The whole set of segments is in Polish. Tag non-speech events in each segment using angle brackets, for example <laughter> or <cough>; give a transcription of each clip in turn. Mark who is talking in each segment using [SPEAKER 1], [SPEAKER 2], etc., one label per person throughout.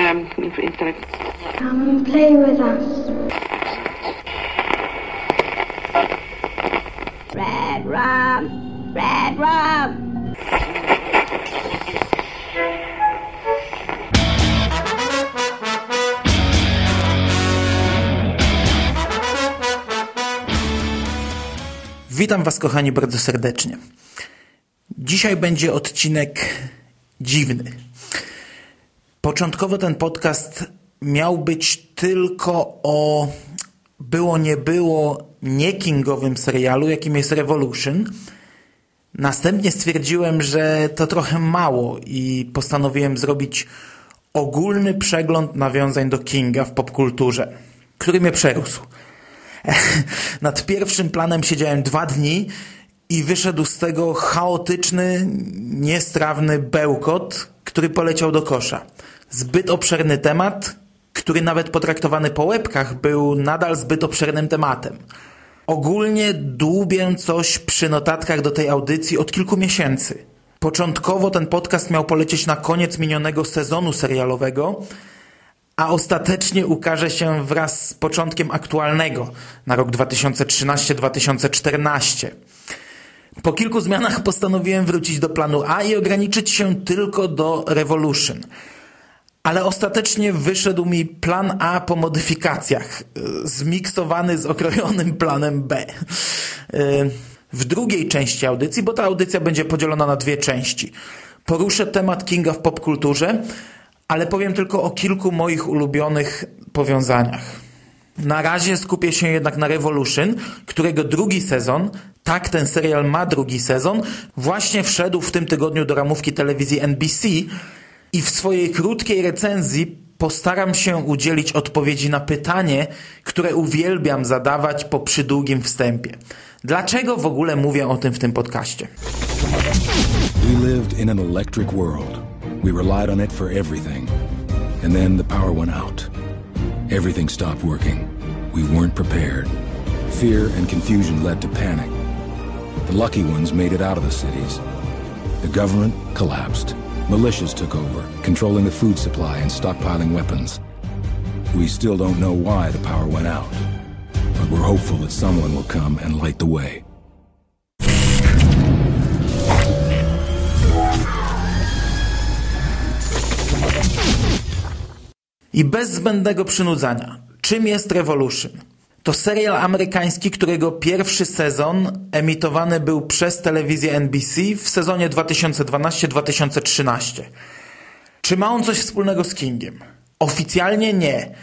[SPEAKER 1] um, of
[SPEAKER 2] Come and play with us. Red rum, red rum.
[SPEAKER 3] Witam Was, kochani, bardzo serdecznie. Dzisiaj będzie odcinek dziwny. Początkowo ten podcast miał być tylko o było nie było nie kingowym serialu, jakim jest Revolution. Następnie stwierdziłem, że to trochę mało i postanowiłem zrobić ogólny przegląd nawiązań do Kinga w popkulturze, który mnie przerósł. <laughs> Nad pierwszym planem siedziałem dwa dni i wyszedł z tego chaotyczny, niestrawny bełkot, który poleciał do kosza. Zbyt obszerny temat, który nawet potraktowany po łebkach był nadal zbyt obszernym tematem. Ogólnie dłubię coś przy notatkach do tej audycji od kilku miesięcy. Początkowo ten podcast miał polecieć na koniec minionego sezonu serialowego, a ostatecznie ukaże się wraz z początkiem aktualnego na rok 2013-2014. Po kilku zmianach postanowiłem wrócić do planu A i ograniczyć się tylko do Revolution. Ale ostatecznie wyszedł mi plan A po modyfikacjach, zmiksowany z okrojonym planem B. W drugiej części audycji, bo ta audycja będzie podzielona na dwie części, poruszę temat Kinga w popkulturze, ale powiem tylko o kilku moich ulubionych powiązaniach. Na razie skupię się jednak na Revolution, którego drugi sezon, tak ten serial ma drugi sezon, właśnie wszedł w tym tygodniu do ramówki telewizji NBC i w swojej krótkiej recenzji postaram się udzielić odpowiedzi na pytanie, które uwielbiam zadawać po przydługim wstępie. Dlaczego w ogóle mówię o tym w tym podcaście?
[SPEAKER 4] We lived in an electric world. We relied on it for everything. And then the power went out. Everything stopped working. We weren't prepared. Fear and confusion led to panic. The lucky ones made it out of the cities. The government collapsed. Militias took over, controlling the food supply and stockpiling weapons. We still don't know why the power went out, but we're hopeful that someone will come and light the way.
[SPEAKER 3] I bez zbędnego przynudzania. Czym jest Revolution? To serial amerykański, którego pierwszy sezon emitowany był przez telewizję NBC w sezonie 2012-2013. Czy ma on coś wspólnego z Kingiem? Oficjalnie nie,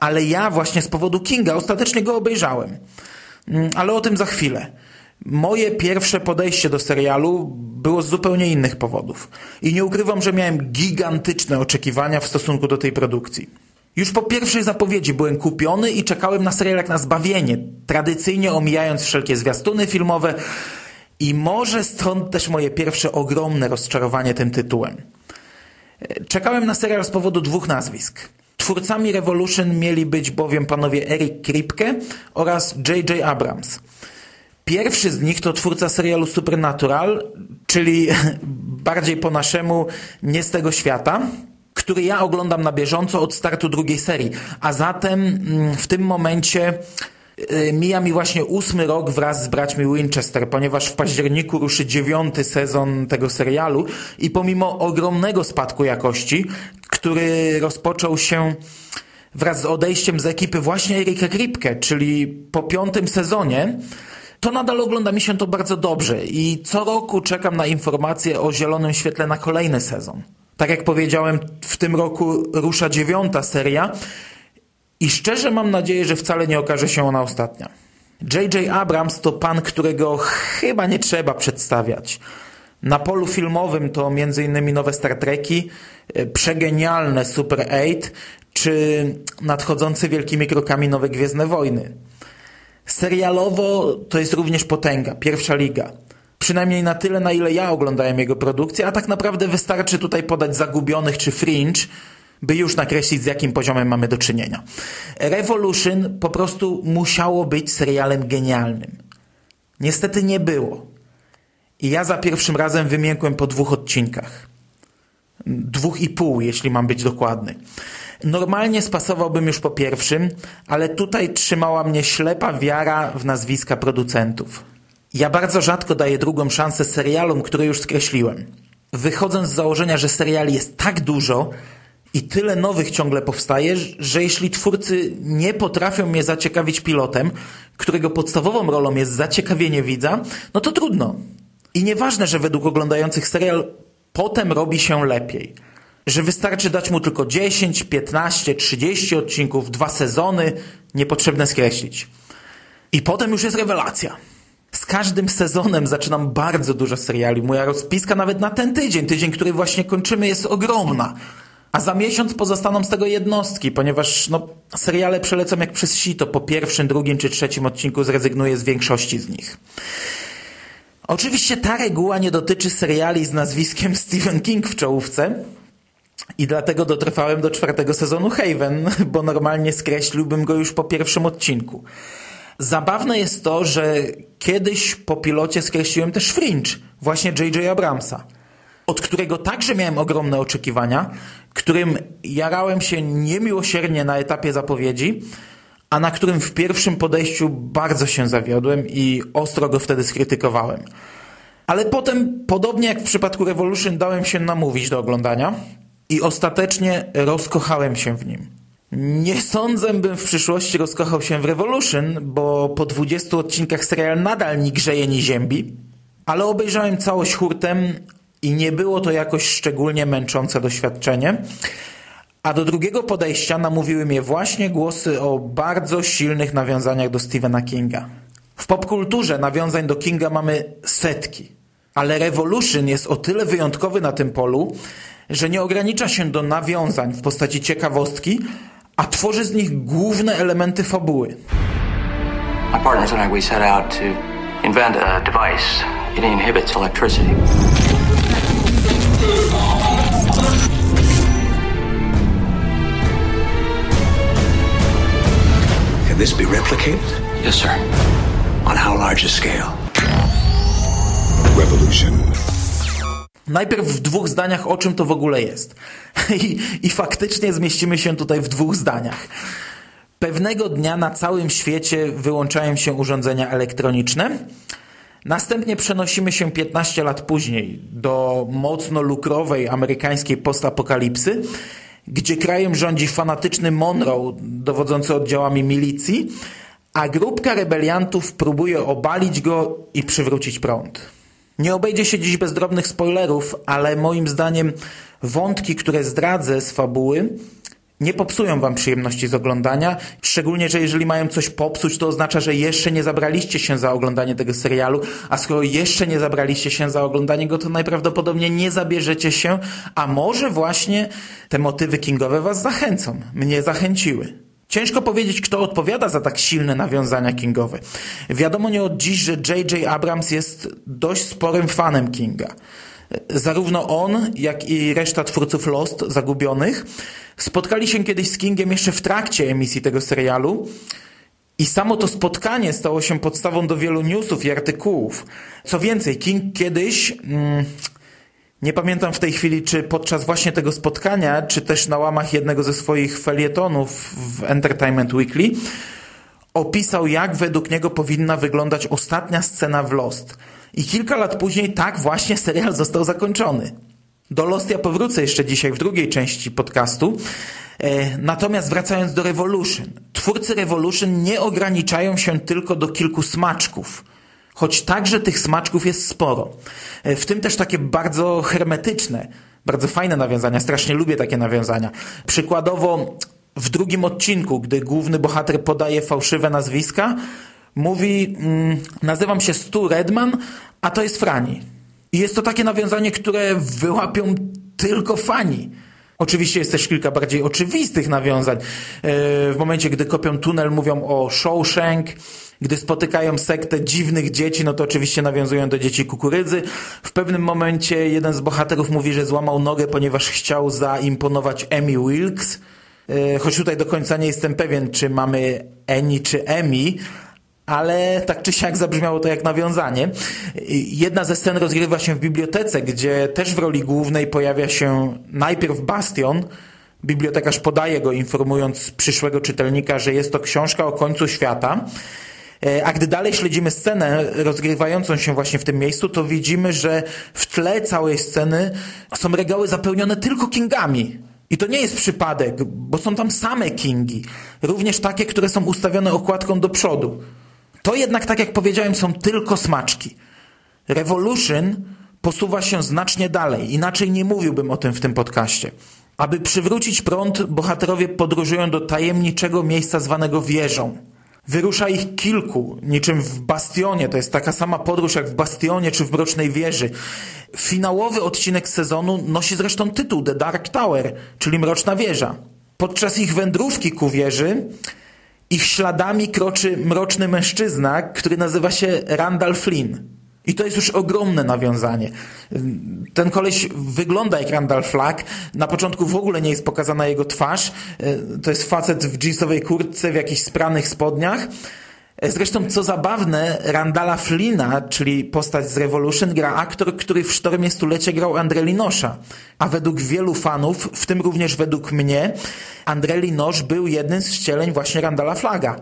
[SPEAKER 3] ale ja właśnie z powodu Kinga ostatecznie go obejrzałem. Mm, Ale o tym za chwilę. Moje pierwsze podejście do serialu było z zupełnie innych powodów. I nie ukrywam, że miałem gigantyczne oczekiwania w stosunku do tej produkcji. Już po pierwszej zapowiedzi byłem kupiony i czekałem na serial jak na zbawienie, tradycyjnie omijając wszelkie zwiastuny filmowe i może stąd też moje pierwsze ogromne rozczarowanie tym tytułem. Czekałem na serial z powodu dwóch nazwisk. Twórcami Revolution mieli być bowiem panowie Eric Kripke oraz J.J. Abrams. Pierwszy z nich to twórca serialu Supernatural, czyli <laughs> bardziej po naszemu nie z tego świata, który ja oglądam na bieżąco od startu drugiej serii. A zatem mm, w tym momencie y, mija mi właśnie ósmy rok wraz z braćmi Winchester, ponieważ w październiku ruszy dziewiąty sezon tego serialu i pomimo ogromnego spadku jakości, który rozpoczął się wraz z odejściem z ekipy właśnie Erika Kripke, czyli po piątym sezonie, to nadal ogląda mi się to bardzo dobrze i co roku czekam na informacje o zielonym świetle na kolejny sezon. Tak jak powiedziałem, w tym roku rusza dziewiąta seria i szczerze mam nadzieję, że wcale nie okaże się ona ostatnia. J.J. Abrams to pan, którego chyba nie trzeba przedstawiać. Na polu filmowym to m.in. nowe Star Treki, e, przegenialne Super 8 czy nadchodzące wielkimi krokami nowe Gwiezdne Wojny. Serialowo to jest również potęga, pierwsza liga. Przynajmniej na tyle, na ile ja oglądałem jego produkcję, a tak naprawdę wystarczy tutaj podać Zagubionych czy Fringe, by już nakreślić z jakim poziomem mamy do czynienia. Revolution po prostu musiało być serialem genialnym. Niestety nie było. I ja za pierwszym razem wymiękłem po dwóch odcinkach. Dwóch i pół, jeśli mam być dokładny. Normalnie spasowałbym już po pierwszym, ale tutaj trzymała mnie ślepa wiara w nazwiska producentów. Ja bardzo rzadko daję drugą szansę serialom, które już skreśliłem. Wychodząc z założenia, że seriali jest tak dużo i tyle nowych ciągle powstaje, że jeśli twórcy nie potrafią mnie zaciekawić pilotem, którego podstawową rolą jest zaciekawienie widza, no to trudno. I nieważne, że według oglądających serial potem robi się lepiej. Że wystarczy dać mu tylko 10, 15, 30 odcinków, dwa sezony, niepotrzebne skreślić. I potem już jest rewelacja. Z każdym sezonem zaczynam bardzo dużo seriali. Moja rozpiska nawet na ten tydzień, tydzień, który właśnie kończymy, jest ogromna. A za miesiąc pozostaną z tego jednostki, ponieważ no, seriale przelecą jak przez sito. Po pierwszym, drugim czy trzecim odcinku zrezygnuję z większości z nich. Oczywiście ta reguła nie dotyczy seriali z nazwiskiem Stephen King w czołówce i dlatego dotrwałem do czwartego sezonu Haven, bo normalnie skreśliłbym go już po pierwszym odcinku. Zabawne jest to, że kiedyś po pilocie skreśliłem też Fringe, właśnie J.J. Abramsa, od którego także miałem ogromne oczekiwania, którym jarałem się niemiłosiernie na etapie zapowiedzi, a na którym w pierwszym podejściu bardzo się zawiodłem i ostro go wtedy skrytykowałem. Ale potem, podobnie jak w przypadku Revolution, dałem się namówić do oglądania i ostatecznie rozkochałem się w nim. Nie sądzę, bym w przyszłości rozkochał się w Revolution, bo po 20 odcinkach serial nadal ni grzeje, ni ziębi, ale obejrzałem całość hurtem i nie było to jakoś szczególnie męczące doświadczenie. A do drugiego podejścia namówiły mnie właśnie głosy o bardzo silnych nawiązaniach do Stephena Kinga. W popkulturze nawiązań do Kinga mamy setki, ale Revolution jest o tyle wyjątkowy na tym polu, że nie ogranicza się do nawiązań w postaci ciekawostki, a tworzy z nich główne elementy fabuły.
[SPEAKER 1] My partners and I, we set out to invent a device. It inhibits electricity.
[SPEAKER 5] Can this be replicated?
[SPEAKER 1] Yes, sir.
[SPEAKER 5] On how large a scale?
[SPEAKER 4] Revolution.
[SPEAKER 3] Najpierw w dwóch zdaniach, o czym to w ogóle jest. <laughs> I, I faktycznie zmieścimy się tutaj w dwóch zdaniach. Pewnego dnia na całym świecie wyłączają się urządzenia elektroniczne. Następnie przenosimy się 15 lat później do mocno lukrowej amerykańskiej postapokalipsy, gdzie krajem rządzi fanatyczny Monroe, dowodzący oddziałami milicji, a grupka rebeliantów próbuje obalić go i przywrócić prąd. Nie obejdzie się dziś bez drobnych spoilerów, ale moim zdaniem wątki, które zdradzę z fabuły, nie popsują wam przyjemności z oglądania, szczególnie, że jeżeli mają coś popsuć, to oznacza, że jeszcze nie zabraliście się za oglądanie tego serialu, a skoro jeszcze nie zabraliście się za oglądanie go, to najprawdopodobniej nie zabierzecie się, a może właśnie te motywy kingowe was zachęcą. Mnie zachęciły. Ciężko powiedzieć, kto odpowiada za tak silne nawiązania kingowe. Wiadomo nie od dziś, że J.J. Abrams jest dość sporym fanem Kinga. Zarówno on, jak i reszta twórców Lost, Zagubionych, spotkali się kiedyś z Kingiem jeszcze w trakcie emisji tego serialu i samo to spotkanie stało się podstawą do wielu newsów i artykułów. Co więcej, King kiedyś... Mm, nie pamiętam w tej chwili, czy podczas właśnie tego spotkania, czy też na łamach jednego ze swoich felietonów w Entertainment Weekly, opisał, jak według niego powinna wyglądać ostatnia scena w Lost. I kilka lat później tak właśnie serial został zakończony. Do Lost ja powrócę jeszcze dzisiaj w drugiej części podcastu. E, natomiast wracając do Revolution. Twórcy Revolution nie ograniczają się tylko do kilku smaczków. Choć także tych smaczków jest sporo. E, w tym też takie bardzo hermetyczne, bardzo fajne nawiązania. Strasznie lubię takie nawiązania. Przykładowo w drugim odcinku, gdy główny bohater podaje fałszywe nazwiska, mówi, mm, nazywam się Stu Redman, a to jest Frani. I jest to takie nawiązanie, które wyłapią tylko fani. Oczywiście jest też kilka bardziej oczywistych nawiązań. E, w momencie, gdy kopią tunel, mówią o Shawshank. Gdy spotykają sektę dziwnych dzieci, no to oczywiście nawiązują do dzieci kukurydzy. W pewnym momencie jeden z bohaterów mówi, że złamał nogę, ponieważ chciał zaimponować Emmy Wilkes. E, choć tutaj do końca nie jestem pewien, czy mamy Eni czy Emmy, ale tak czy siak zabrzmiało to jak nawiązanie. Jedna ze scen rozgrywa się w bibliotece, gdzie też w roli głównej pojawia się najpierw Bastion, Bibliotekarz podaje go, informując przyszłego czytelnika, że jest to książka o końcu świata. E, a gdy dalej śledzimy scenę rozgrywającą się właśnie w tym miejscu, to widzimy, że w tle całej sceny są regały zapełnione tylko Kingami. I to nie jest przypadek, bo są tam same Kingi. Również takie, które są ustawione okładką do przodu. To jednak, tak jak powiedziałem, są tylko smaczki. Revolution posuwa się znacznie dalej. Inaczej nie mówiłbym o tym w tym podcaście. Aby przywrócić prąd, bohaterowie podróżują do tajemniczego miejsca zwanego wieżą. Wyrusza ich kilku, niczym w Bastionie, to jest taka sama podróż jak w Bastionie czy w Mrocznej Wieży. Finałowy odcinek sezonu nosi zresztą tytuł The Dark Tower, czyli Mroczna Wieża. Podczas ich wędrówki ku wieży ich śladami kroczy mroczny mężczyzna, który nazywa się Randall Flynn. I to jest już ogromne nawiązanie. Ten koleś wygląda jak Randall Flagg. Na początku w ogóle nie jest pokazana jego twarz. To jest facet w jeansowej kurtce, w jakichś spranych spodniach. Zresztą, co zabawne, Randala Flina, czyli postać z Revolution, gra aktor, który w Sztormie Stulecie grał André Linosza. A według wielu fanów, w tym również według mnie, André Linosz był jednym z wcieleń właśnie Randala Flaga.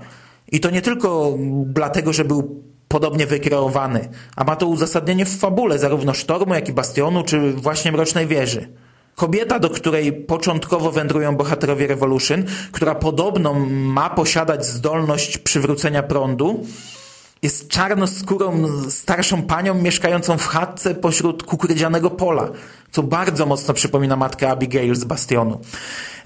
[SPEAKER 3] I to nie tylko dlatego, że był podobnie wykreowany, a ma to uzasadnienie w fabule zarówno Sztormu, jak i Bastionu, czy właśnie Mrocznej Wieży. Kobieta, do której początkowo wędrują bohaterowie Revolution, która podobno ma posiadać zdolność przywrócenia prądu, jest czarnoskórą starszą panią mieszkającą w chatce pośród kukurydzianego pola, co bardzo mocno przypomina matkę Abigail z Bastionu.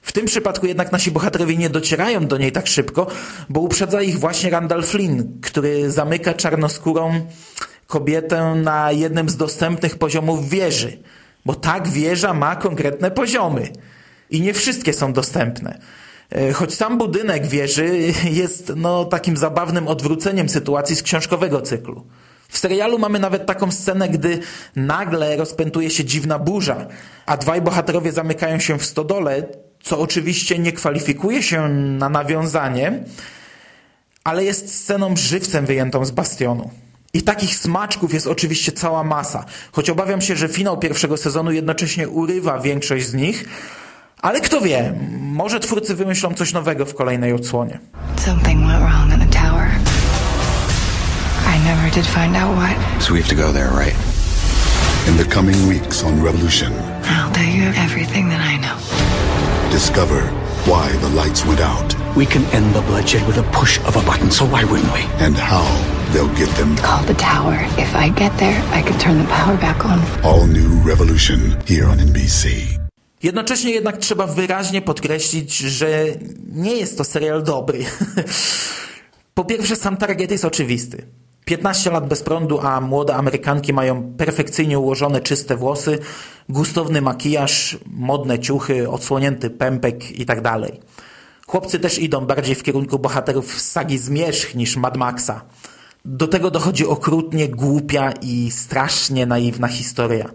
[SPEAKER 3] W tym przypadku jednak nasi bohaterowie nie docierają do niej tak szybko, bo uprzedza ich właśnie Randall Flynn, który zamyka czarnoskórą kobietę na jednym z dostępnych poziomów wieży. Bo tak wieża ma konkretne poziomy. I nie wszystkie są dostępne. E, choć sam budynek wieży <laughs> jest no, takim zabawnym odwróceniem sytuacji z książkowego cyklu. W serialu mamy nawet taką scenę, gdy nagle rozpętuje się dziwna burza, a dwaj bohaterowie zamykają się w stodole, co oczywiście nie kwalifikuje się na nawiązanie, ale jest sceną żywcem wyjętą z Bastionu. I takich smaczków jest oczywiście cała masa, choć obawiam się, że finał pierwszego sezonu jednocześnie urywa większość z nich, ale kto wie, może twórcy wymyślą coś nowego w kolejnej odsłonie.
[SPEAKER 6] Something went wrong in the tower. I never did find out what.
[SPEAKER 5] So we have to go there, right?
[SPEAKER 7] In the coming weeks on Revolution,
[SPEAKER 6] I'll tell you everything that I know.
[SPEAKER 7] Discover why the lights went out
[SPEAKER 5] We can end the bloodshed with a push of a button, so why wouldn't we?
[SPEAKER 7] and how they'll get them.
[SPEAKER 6] Call the tower. If I get there, I can turn the power back on.
[SPEAKER 7] All new Revolution here on NBC.
[SPEAKER 3] Jednocześnie jednak trzeba wyraźnie podkreślić, że nie jest to serial dobry. <laughs> po pierwsze, sam target jest oczywisty. 15 lat bez prądu, a młode Amerykanki mają perfekcyjnie ułożone czyste włosy, gustowny makijaż, modne ciuchy, odsłonięty pępek itd. Chłopcy też idą bardziej w kierunku bohaterów z sagi Zmierzch niż Mad Maxa. Do tego dochodzi okrutnie głupia i strasznie naiwna historia.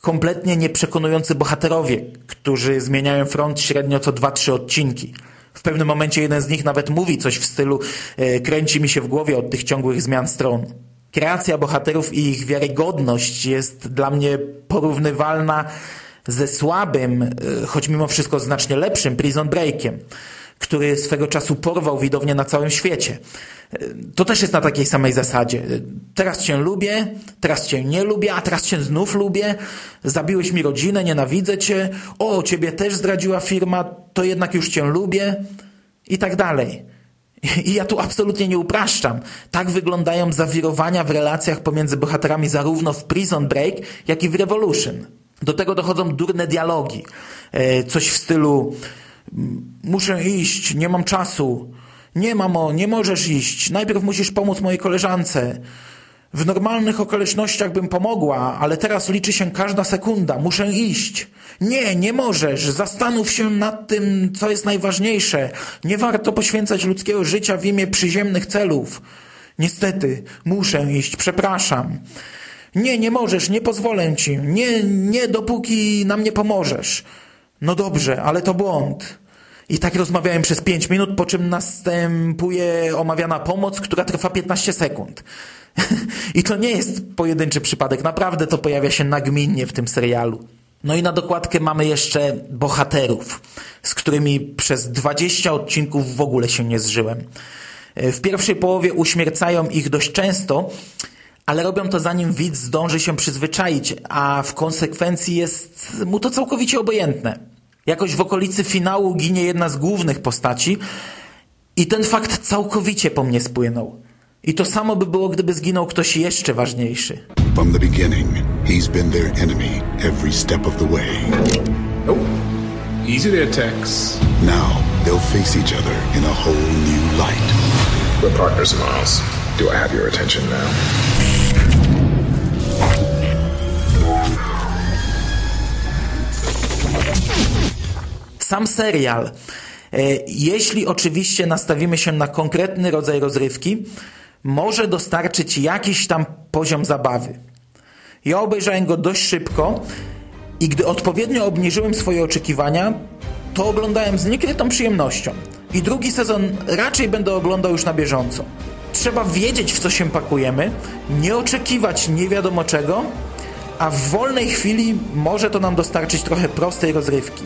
[SPEAKER 3] Kompletnie nieprzekonujący bohaterowie, którzy zmieniają front średnio co 2-3 odcinki. W pewnym momencie jeden z nich nawet mówi coś w stylu e, kręci mi się w głowie od tych ciągłych zmian stron. Kreacja bohaterów i ich wiarygodność jest dla mnie porównywalna ze słabym, e, choć mimo wszystko znacznie lepszym Prison Breakiem, który swego czasu porwał widownię na całym świecie. To też jest na takiej samej zasadzie. Teraz cię lubię, teraz cię nie lubię, a teraz cię znów lubię. Zabiłeś mi rodzinę, nienawidzę cię. O, ciebie też zdradziła firma, to jednak już cię lubię. I tak dalej. I ja tu absolutnie nie upraszczam. Tak wyglądają zawirowania w relacjach pomiędzy bohaterami zarówno w Prison Break, jak i w Revolution. Do tego dochodzą durne dialogi. E, Coś w stylu muszę iść, nie mam czasu. Nie, mamo, nie możesz iść. Najpierw musisz pomóc mojej koleżance. W normalnych okolicznościach bym pomogła, ale teraz liczy się każda sekunda. Muszę iść. Nie, nie możesz. Zastanów się nad tym, co jest najważniejsze. Nie warto poświęcać ludzkiego życia w imię przyziemnych celów. Niestety, muszę iść, przepraszam. Nie, nie możesz, nie pozwolę ci. Nie, nie, dopóki nam nie pomożesz. No dobrze, ale to błąd. I tak rozmawiałem przez 5 minut, po czym następuje omawiana pomoc, która trwa 15 sekund. <laughs> I to nie jest pojedynczy przypadek, naprawdę to pojawia się nagminnie w tym serialu. No i na dokładkę mamy jeszcze bohaterów, z którymi przez 20 odcinków w ogóle się nie zżyłem. W pierwszej połowie uśmiercają ich dość często, ale robią to zanim widz zdąży się przyzwyczaić, a w konsekwencji jest mu to całkowicie obojętne. Jakoś w okolicy finału ginie jedna z głównych postaci i ten fakt całkowicie po mnie spłynął. I to samo by było, gdyby zginął ktoś jeszcze ważniejszy.
[SPEAKER 7] From the beginning, he's been their enemy every step of the way.
[SPEAKER 8] Oh, easy there, Tex.
[SPEAKER 7] Now, they'll face each other in a whole new light.
[SPEAKER 8] We're partners, Miles. Do I have your attention now?
[SPEAKER 3] Sam serial, e, jeśli oczywiście nastawimy się na konkretny rodzaj rozrywki, może dostarczyć jakiś tam poziom zabawy. Ja obejrzałem go dość szybko i gdy odpowiednio obniżyłem swoje oczekiwania, to oglądałem z niekrytą przyjemnością. I drugi sezon raczej będę oglądał już na bieżąco. Trzeba wiedzieć, w co się pakujemy, nie oczekiwać nie wiadomo czego, a w wolnej chwili może to nam dostarczyć trochę prostej rozrywki.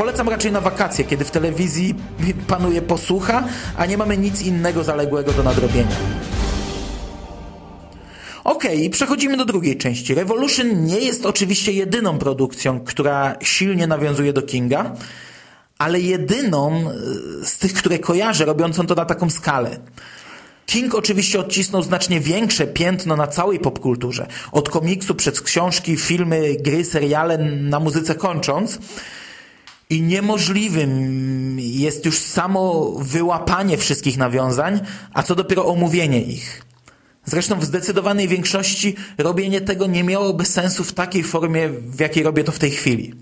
[SPEAKER 3] Polecam raczej na wakacje, kiedy w telewizji panuje posłucha, a nie mamy nic innego zaległego do nadrobienia. Okej, okay, przechodzimy do drugiej części. Revolution nie jest oczywiście jedyną produkcją, która silnie nawiązuje do Kinga, ale jedyną e, z tych, które kojarzę, robiącą to na taką skalę. King oczywiście odcisnął znacznie większe piętno na całej popkulturze. Od komiksu przez książki, filmy, gry, seriale, na muzyce kończąc. I niemożliwym jest już samo wyłapanie wszystkich nawiązań, a co dopiero omówienie ich. Zresztą w zdecydowanej większości robienie tego nie miałoby sensu w takiej formie, w jakiej robię to w tej chwili.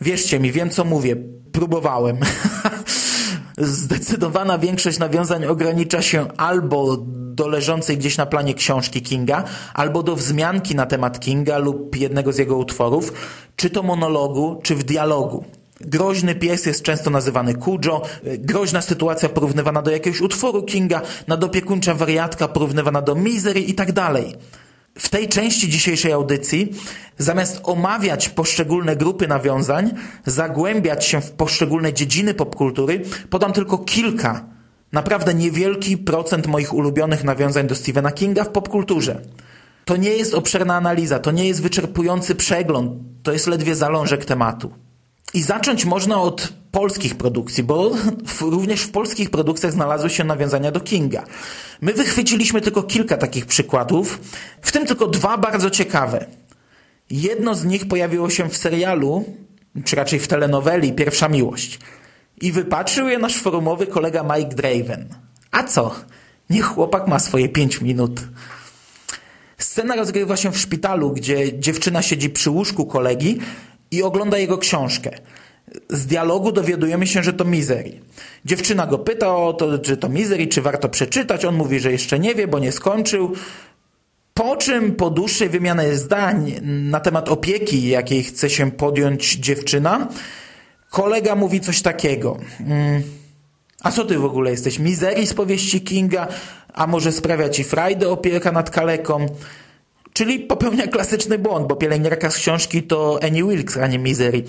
[SPEAKER 3] Wierzcie mi, wiem co mówię. Próbowałem. <laughs> Zdecydowana większość nawiązań ogranicza się albo do leżącej gdzieś na planie książki Kinga, albo do wzmianki na temat Kinga lub jednego z jego utworów, czy to monologu, czy w dialogu. Groźny pies jest często nazywany Kujo, groźna sytuacja porównywana do jakiegoś utworu Kinga, nadopiekuńcza wariatka porównywana do Misery i tak dalej. W tej części dzisiejszej audycji, zamiast omawiać poszczególne grupy nawiązań, zagłębiać się w poszczególne dziedziny popkultury, podam tylko kilka, naprawdę niewielki procent moich ulubionych nawiązań do Stephena Kinga w popkulturze. To nie jest obszerna analiza, to nie jest wyczerpujący przegląd, to jest ledwie zalążek tematu. I zacząć można od polskich produkcji, bo w, również w polskich produkcjach znalazły się nawiązania do Kinga. My wychwyciliśmy tylko kilka takich przykładów, w tym tylko dwa bardzo ciekawe. Jedno z nich pojawiło się w serialu, czy raczej w telenoweli Pierwsza Miłość. I wypatrzył je nasz forumowy kolega Mike Draven. A co? Niech chłopak ma swoje pięć minut. Scena rozgrywa się w szpitalu, gdzie dziewczyna siedzi przy łóżku kolegi i ogląda jego książkę. Z dialogu dowiadujemy się, że to Misery. Dziewczyna go pyta o to, czy to Misery, czy warto przeczytać. On mówi, że jeszcze nie wie, bo nie skończył. Po czym po dłuższej wymianie zdań na temat opieki, jakiej chce się podjąć dziewczyna, kolega mówi coś takiego. Mm, a co ty w ogóle jesteś? Misery z powieści Kinga? A może sprawia ci frajdę opieka nad kaleką? Czyli popełnia klasyczny błąd, bo pielęgniarka z książki to Annie Wilkes, a nie Misery.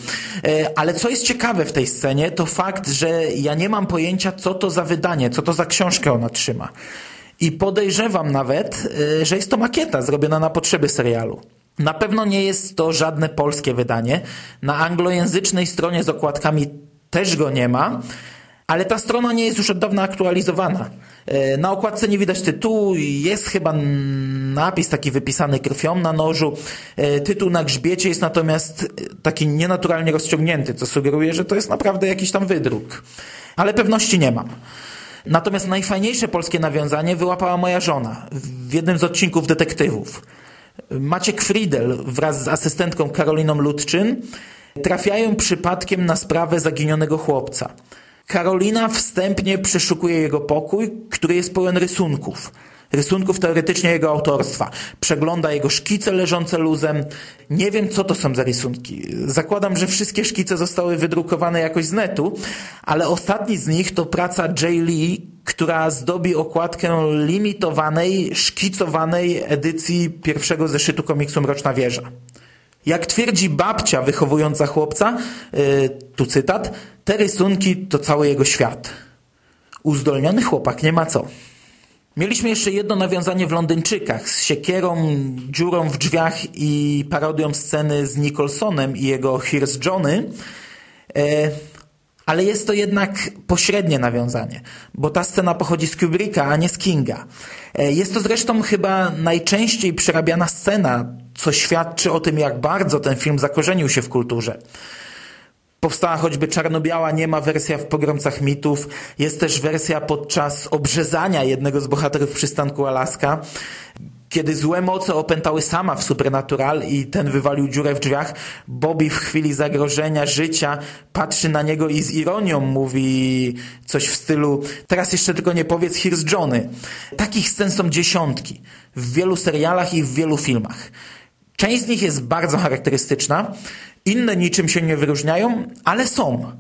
[SPEAKER 3] E, ale co jest ciekawe w tej scenie, to fakt, że ja nie mam pojęcia, co to za wydanie, co to za książkę ona trzyma. I podejrzewam nawet, e, że jest to makieta zrobiona na potrzeby serialu. Na pewno nie jest to żadne polskie wydanie. Na anglojęzycznej stronie z okładkami też go nie ma, ale ta strona nie jest już od dawna aktualizowana. E, na okładce nie widać tytułu, jest chyba napis taki wypisany krwią na nożu. E, tytuł na grzbiecie jest natomiast taki nienaturalnie rozciągnięty, co sugeruje, że to jest naprawdę jakiś tam wydruk. Ale pewności nie mam. Natomiast najfajniejsze polskie nawiązanie wyłapała moja żona w jednym z odcinków detektywów. Maciek Friedel wraz z asystentką Karoliną Ludczyn trafiają przypadkiem na sprawę zaginionego chłopca. Karolina wstępnie przeszukuje jego pokój, który jest pełen rysunków. Rysunków teoretycznie jego autorstwa. Przegląda jego szkice leżące luzem. Nie wiem, co to są za rysunki. Zakładam, że wszystkie szkice zostały wydrukowane jakoś z netu, ale ostatni z nich to praca J. Lee, która zdobi okładkę limitowanej, szkicowanej edycji pierwszego zeszytu komiksu Mroczna Wieża. Jak twierdzi babcia wychowująca chłopca, yy, tu cytat, te rysunki to cały jego świat. Uzdolniony chłopak, nie ma co. Mieliśmy jeszcze jedno nawiązanie w Londyńczykach z siekierą, dziurą w drzwiach i parodią sceny z Nicholsonem i jego Here's Johnny. E, ale jest to jednak pośrednie nawiązanie, bo ta scena pochodzi z Kubricka, a nie z Kinga. E, jest to zresztą chyba najczęściej przerabiana scena, co świadczy o tym, jak bardzo ten film zakorzenił się w kulturze. Powstała choćby czarno-biała, nie ma wersja w Pogromcach Mitów. Jest też wersja podczas obrzezania jednego z bohaterów przystanku Alaska. Kiedy złe moce opętały sama w Supernatural i ten wywalił dziurę w drzwiach, Bobby w chwili zagrożenia życia patrzy na niego i z ironią mówi coś w stylu teraz jeszcze tylko nie powiedz here's Johnny. Takich scen są dziesiątki w wielu serialach i w wielu filmach. Część z nich jest bardzo charakterystyczna, inne niczym się nie wyróżniają, ale są.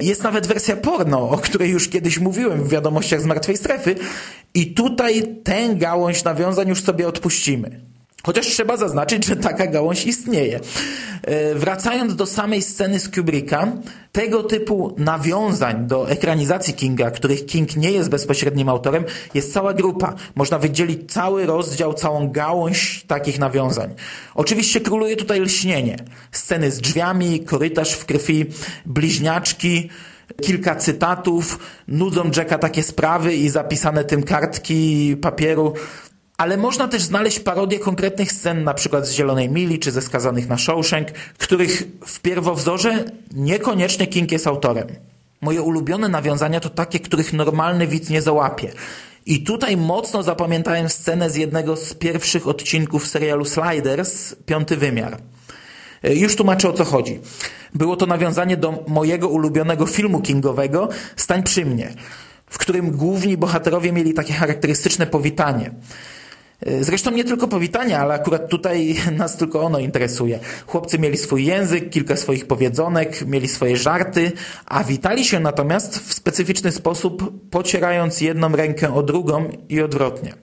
[SPEAKER 3] Jest nawet wersja porno, o której już kiedyś mówiłem w wiadomościach z Martwej Strefy i tutaj tę gałąź nawiązań już sobie odpuścimy. Chociaż trzeba zaznaczyć, że taka gałąź istnieje. E, wracając do samej sceny z Kubricka, tego typu nawiązań do ekranizacji Kinga, których King nie jest bezpośrednim autorem, jest cała grupa. Można wydzielić cały rozdział, całą gałąź takich nawiązań. Oczywiście króluje tutaj lśnienie. Sceny z drzwiami, korytarz w krwi, bliźniaczki, kilka cytatów, nudzą Jacka takie sprawy i zapisane tym kartki papieru. Ale można też znaleźć parodię konkretnych scen, na przykład z Zielonej Mili czy ze Skazanych na Shawshank, których w pierwowzorze niekoniecznie King jest autorem. Moje ulubione nawiązania to takie, których normalny widz nie załapie. I tutaj mocno zapamiętałem scenę z jednego z pierwszych odcinków serialu Sliders, Piąty Wymiar. E, już tłumaczę o co chodzi. Było to nawiązanie do mojego ulubionego filmu kingowego Stań przy mnie, w którym główni bohaterowie mieli takie charakterystyczne powitanie. E, zresztą nie tylko powitania, ale akurat tutaj <laughs> nas tylko ono interesuje. Chłopcy mieli swój język, kilka swoich powiedzonek, mieli swoje żarty, a witali się natomiast w specyficzny sposób, pocierając jedną rękę o drugą i odwrotnie.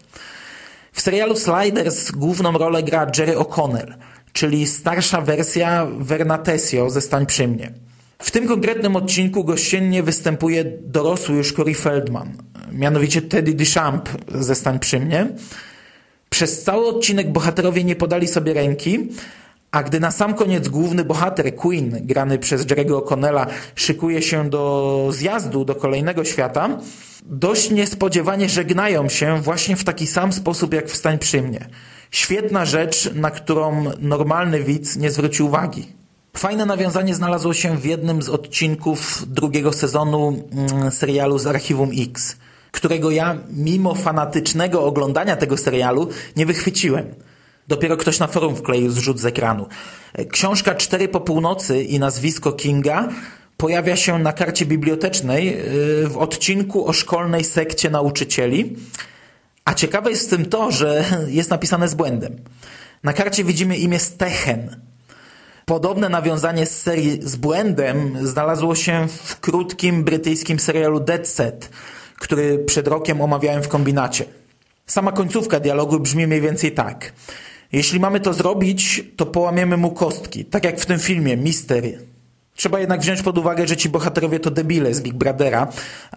[SPEAKER 3] W serialu Sliders główną rolę gra Jerry O'Connell, czyli starsza wersja Verna Tessio ze Stań przy mnie. W tym konkretnym odcinku gościnnie występuje dorosły już Corey Feldman, mianowicie Teddy Duchamp ze Stań przy mnie, przez cały odcinek bohaterowie nie podali sobie ręki, a gdy na sam koniec główny bohater, Queen, grany przez Jerry'ego O'Connella, szykuje się do zjazdu do kolejnego świata, dość niespodziewanie żegnają się właśnie w taki sam sposób jak Wstań przy mnie. Świetna rzecz, na którą normalny widz nie zwróci uwagi. Fajne nawiązanie znalazło się w jednym z odcinków drugiego sezonu mm, serialu z Archiwum X – którego ja, mimo fanatycznego oglądania tego serialu, nie wychwyciłem. Dopiero ktoś na forum wkleił zrzut z ekranu. Książka Cztery po północy i nazwisko Kinga pojawia się na karcie bibliotecznej yy, w odcinku o szkolnej sekcie nauczycieli. A ciekawe jest w tym to, że <laughs> jest napisane z błędem. Na karcie widzimy imię Stechen. Podobne nawiązanie z serii z błędem znalazło się w krótkim brytyjskim serialu Dead Set, który przed rokiem omawiałem w kombinacie. Sama końcówka dialogu brzmi mniej więcej tak. Jeśli mamy to zrobić, to połamiemy mu kostki, tak jak w tym filmie Mystery. Trzeba jednak wziąć pod uwagę, że ci bohaterowie to debile z Big Brothera,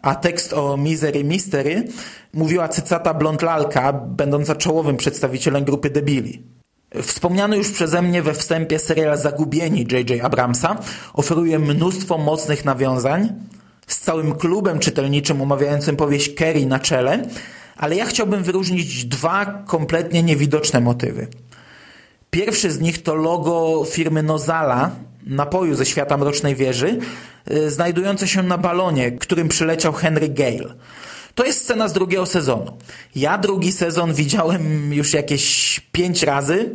[SPEAKER 3] a tekst o Misery Mystery mówiła cycata blond lalka, będąca czołowym przedstawicielem grupy debili. Wspomniany już przeze mnie we wstępie serial Zagubieni J.J. Abramsa oferuje mnóstwo mocnych nawiązań, z całym klubem czytelniczym omawiającym powieść Kerry na czele, ale ja chciałbym wyróżnić dwa kompletnie niewidoczne motywy. Pierwszy z nich to logo firmy Nozala, napoju ze świata Mrocznej Wieży, yy, znajdujące się na balonie, którym przyleciał Henry Gale. To jest scena z drugiego sezonu. Ja drugi sezon widziałem już jakieś pięć razy,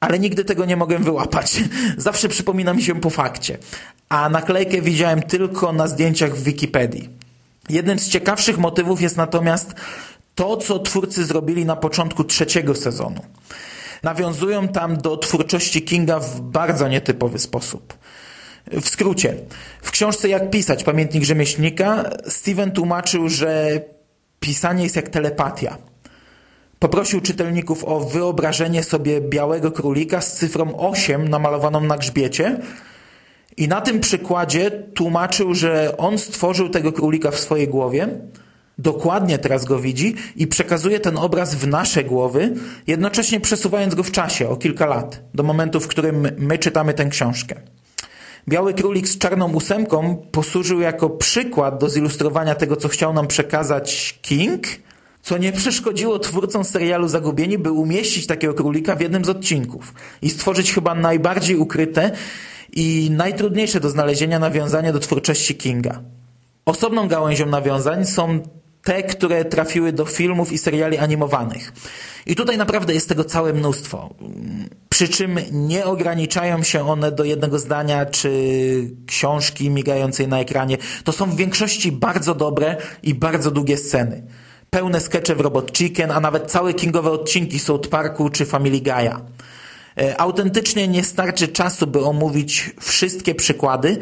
[SPEAKER 3] ale nigdy tego nie mogłem wyłapać. <laughs> Zawsze przypomina mi się po fakcie. A naklejkę widziałem tylko na zdjęciach w Wikipedii. Jednym z ciekawszych motywów jest natomiast to, co twórcy zrobili na początku trzeciego sezonu. Nawiązują tam do twórczości Kinga w bardzo nietypowy sposób. W skrócie, w książce Jak pisać, pamiętnik rzemieślnika, Steven tłumaczył, że pisanie jest jak telepatia. Poprosił czytelników o wyobrażenie sobie białego królika z cyfrą 8 namalowaną na grzbiecie i na tym przykładzie tłumaczył, że on stworzył tego królika w swojej głowie, dokładnie teraz go widzi i przekazuje ten obraz w nasze głowy, jednocześnie przesuwając go w czasie o kilka lat, do momentu, w którym my czytamy tę książkę. Biały królik z czarną ósemką posłużył jako przykład do zilustrowania tego, co chciał nam przekazać King, co nie przeszkodziło twórcom serialu Zagubieni, by umieścić takiego królika w jednym z odcinków i stworzyć chyba najbardziej ukryte i najtrudniejsze do znalezienia nawiązania do twórczości Kinga. Osobną gałęzią nawiązań są te, które trafiły do filmów i seriali animowanych. I tutaj naprawdę jest tego całe mnóstwo. Przy czym nie ograniczają się one do jednego zdania czy książki migającej na ekranie. To są w większości bardzo dobre i bardzo długie sceny. Pełne skecze w Robot Chicken, a nawet całe kingowe odcinki South Parku czy Family Guy'a. E, autentycznie nie starczy czasu, by omówić wszystkie przykłady,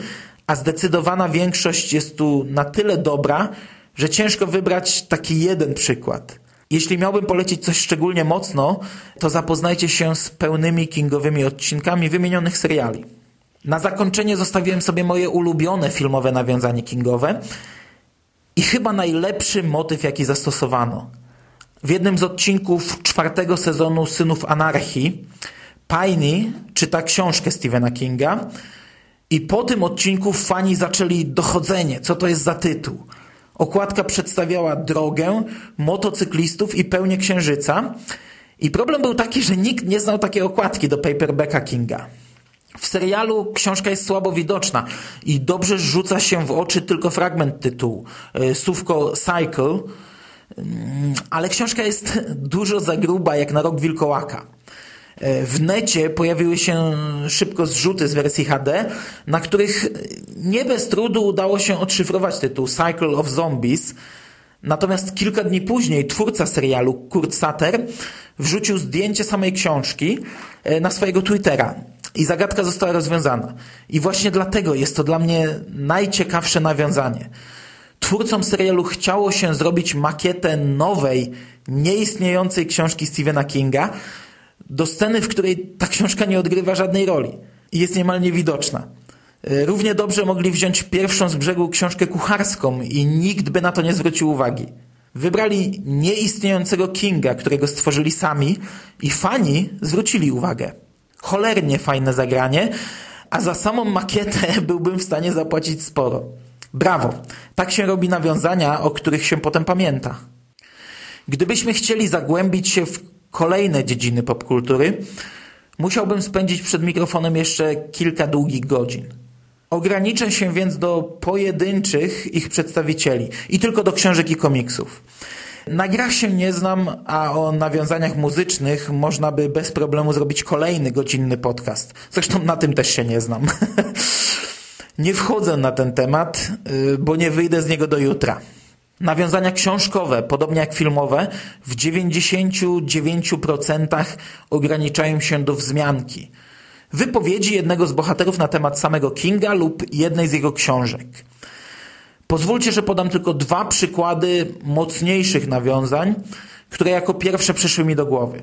[SPEAKER 3] a zdecydowana większość jest tu na tyle dobra, że ciężko wybrać taki jeden przykład. Jeśli miałbym polecić coś szczególnie mocno, to zapoznajcie się z pełnymi kingowymi odcinkami wymienionych seriali. Na zakończenie zostawiłem sobie moje ulubione filmowe nawiązanie kingowe i chyba najlepszy motyw, jaki zastosowano. W jednym z odcinków czwartego sezonu Synów Anarchii Piney czyta książkę Stephena Kinga i po tym odcinku fani zaczęli dochodzenie, co to jest za tytuł. Okładka przedstawiała drogę, motocyklistów i pełnię księżyca. I problem był taki, że nikt nie znał takiej okładki do paperbacka Kinga. W serialu książka jest słabo widoczna i dobrze rzuca się w oczy tylko fragment tytułu. E, słówko Cycle, mm, ale książka jest <laughs> dużo za gruba jak na rok wilkołaka. E, w necie pojawiły się szybko zrzuty z wersji HD, na których nie bez trudu udało się odszyfrować tytuł Cycle of Zombies. Natomiast kilka dni później twórca serialu Kurt Sutter wrzucił zdjęcie samej książki e, na swojego Twittera i zagadka została rozwiązana. I właśnie dlatego jest to dla mnie najciekawsze nawiązanie. Twórcom serialu chciało się zrobić makietę nowej, nieistniejącej książki Stephena Kinga, do sceny, w której ta książka nie odgrywa żadnej roli i jest niemal niewidoczna. E, równie dobrze mogli wziąć pierwszą z brzegu książkę kucharską i nikt by na to nie zwrócił uwagi. Wybrali nieistniejącego Kinga, którego stworzyli sami i fani zwrócili uwagę. Cholernie fajne zagranie, a za samą makietę <laughs> byłbym w stanie zapłacić sporo. Brawo! Tak się robi nawiązania, o których się potem pamięta. Gdybyśmy chcieli zagłębić się w kolejne dziedziny popkultury, musiałbym spędzić przed mikrofonem jeszcze kilka długich godzin. Ograniczę się więc do pojedynczych ich przedstawicieli i tylko do książek i komiksów. Na grach się nie znam, a o nawiązaniach muzycznych można by bez problemu zrobić kolejny godzinny podcast. Zresztą na tym też się nie znam. <laughs> nie wchodzę na ten temat, y, bo nie wyjdę z niego do jutra. Nawiązania książkowe, podobnie jak filmowe, w 99% ograniczają się do wzmianki. Wypowiedzi jednego z bohaterów na temat samego Kinga lub jednej z jego książek. Pozwólcie, że podam tylko dwa przykłady mocniejszych nawiązań, które jako pierwsze przyszły mi do głowy.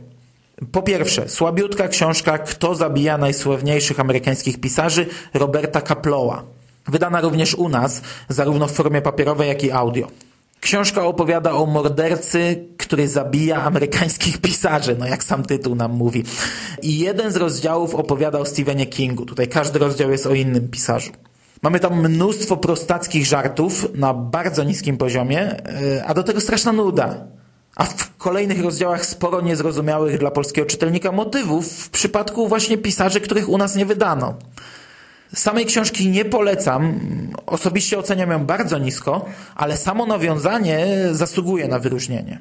[SPEAKER 3] Po pierwsze, słabiutka książka Kto zabija najsławniejszych amerykańskich pisarzy Roberta Kaplowa. Wydana również u nas, zarówno w formie papierowej, jak i audio. Książka opowiada o mordercy, który zabija amerykańskich pisarzy, no jak sam tytuł nam mówi. I jeden z rozdziałów opowiada o Stephenie Kingu. Tutaj każdy rozdział jest o innym pisarzu. Mamy tam mnóstwo prostackich żartów na bardzo niskim poziomie, e, a do tego straszna nuda. A w kolejnych rozdziałach sporo niezrozumiałych dla polskiego czytelnika motywów w przypadku właśnie pisarzy, których u nas nie wydano. Samej książki nie polecam. Osobiście oceniam ją bardzo nisko, ale samo nawiązanie zasługuje na wyróżnienie.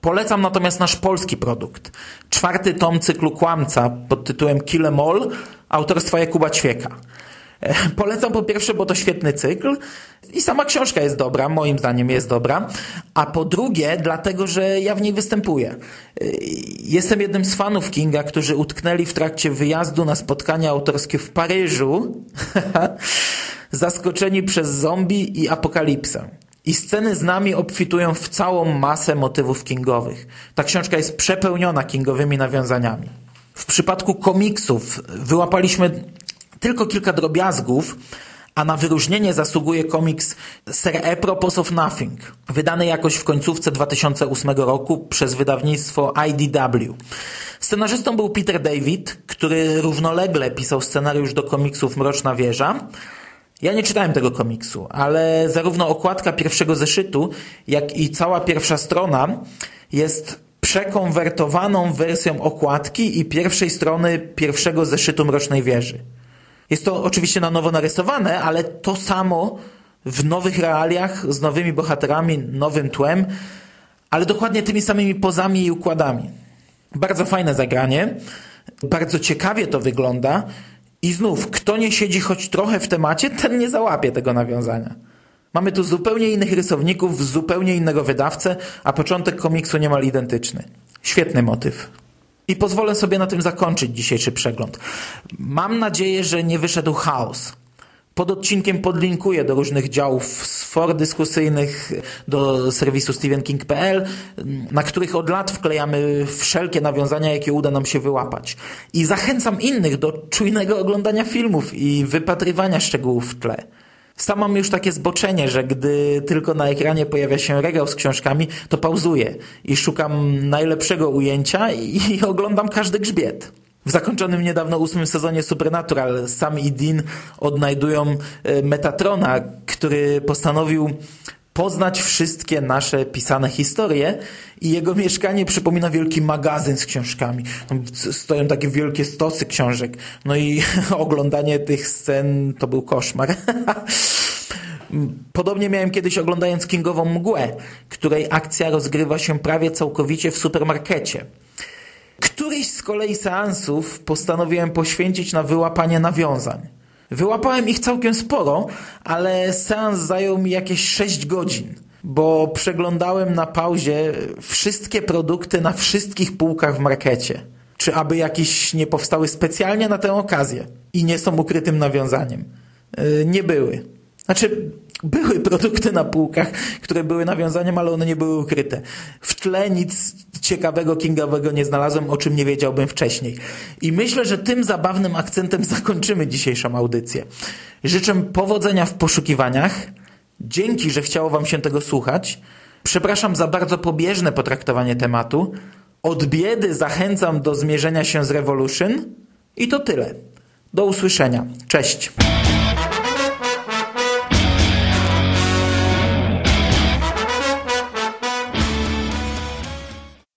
[SPEAKER 3] Polecam natomiast nasz polski produkt. Czwarty tom cyklu Kłamca pod tytułem Kill Em autorstwa Jakuba Ćwieka. <laughs> Polecam po pierwsze, bo to świetny cykl i sama książka jest dobra, moim zdaniem jest dobra, a po drugie, dlatego, że ja w niej występuję. E, jestem jednym z fanów Kinga, którzy utknęli w trakcie wyjazdu na spotkanie autorskie w Paryżu, <laughs> zaskoczeni przez zombie i apokalipsę. I sceny z nami obfitują w całą masę motywów kingowych. Ta książka jest przepełniona kingowymi nawiązaniami. W przypadku komiksów wyłapaliśmy tylko kilka drobiazgów, a na wyróżnienie zasługuje komiks Sir Apropos of Nothing, wydany jakoś w końcówce 2008 roku przez wydawnictwo IDW. Scenarzystą był Peter David, który równolegle pisał scenariusz do komiksów Mroczna Wieża. Ja nie czytałem tego komiksu, ale zarówno okładka pierwszego zeszytu, jak i cała pierwsza strona jest przekonwertowaną wersją okładki i pierwszej strony pierwszego zeszytu Mrocznej Wieży. Jest to oczywiście na nowo narysowane, ale to samo w nowych realiach, z nowymi bohaterami, nowym tłem, ale dokładnie tymi samymi pozami i układami. Bardzo fajne zagranie, bardzo ciekawie to wygląda i znów, kto nie siedzi choć trochę w temacie, ten nie załapie tego nawiązania. Mamy tu zupełnie innych rysowników, zupełnie innego wydawcę, a początek komiksu niemal identyczny. Świetny motyw. I pozwolę sobie na tym zakończyć dzisiejszy przegląd. Mam nadzieję, że nie wyszedł chaos. Pod odcinkiem podlinkuję do różnych działów z for dyskusyjnych, do serwisu stevenking.pl, na których od lat wklejamy wszelkie nawiązania, jakie uda nam się wyłapać. I zachęcam innych do czujnego oglądania filmów i wypatrywania szczegółów w tle. Sam mam już takie zboczenie, że gdy tylko na ekranie pojawia się regał z książkami, to pauzuję i szukam najlepszego ujęcia i <laughs> oglądam każdy grzbiet. W zakończonym niedawno ósmym sezonie Supernatural Sam i Dean odnajdują e, Metatrona, który postanowił poznać wszystkie nasze pisane historie i jego mieszkanie przypomina wielki magazyn z książkami. Stoją takie wielkie stosy książek. No i <laughs> oglądanie tych scen to był koszmar. <laughs> Podobnie miałem kiedyś oglądając Kingową Mgłę, której akcja rozgrywa się prawie całkowicie w supermarkecie. Któryś z kolei seansów postanowiłem poświęcić na wyłapanie nawiązań. Wyłapałem ich całkiem sporo, ale seans zajął mi jakieś 6 godzin, bo przeglądałem na pauzie wszystkie produkty na wszystkich półkach w markecie. Czy aby jakieś nie powstały specjalnie na tę okazję i nie są ukrytym nawiązaniem. Yy, nie były. Znaczy, były <laughs> produkty na półkach, które były nawiązaniem, ale one nie były ukryte. W tle nic ciekawego, kingowego nie znalazłem, o czym nie wiedziałbym wcześniej. I myślę, że tym zabawnym akcentem <laughs> zakończymy dzisiejszą audycję. Życzę powodzenia w poszukiwaniach. Dzięki, że chciało Wam się tego słuchać. Przepraszam za bardzo pobieżne potraktowanie tematu. Od biedy zachęcam do zmierzenia się z Revolution. I to tyle. Do usłyszenia. Cześć.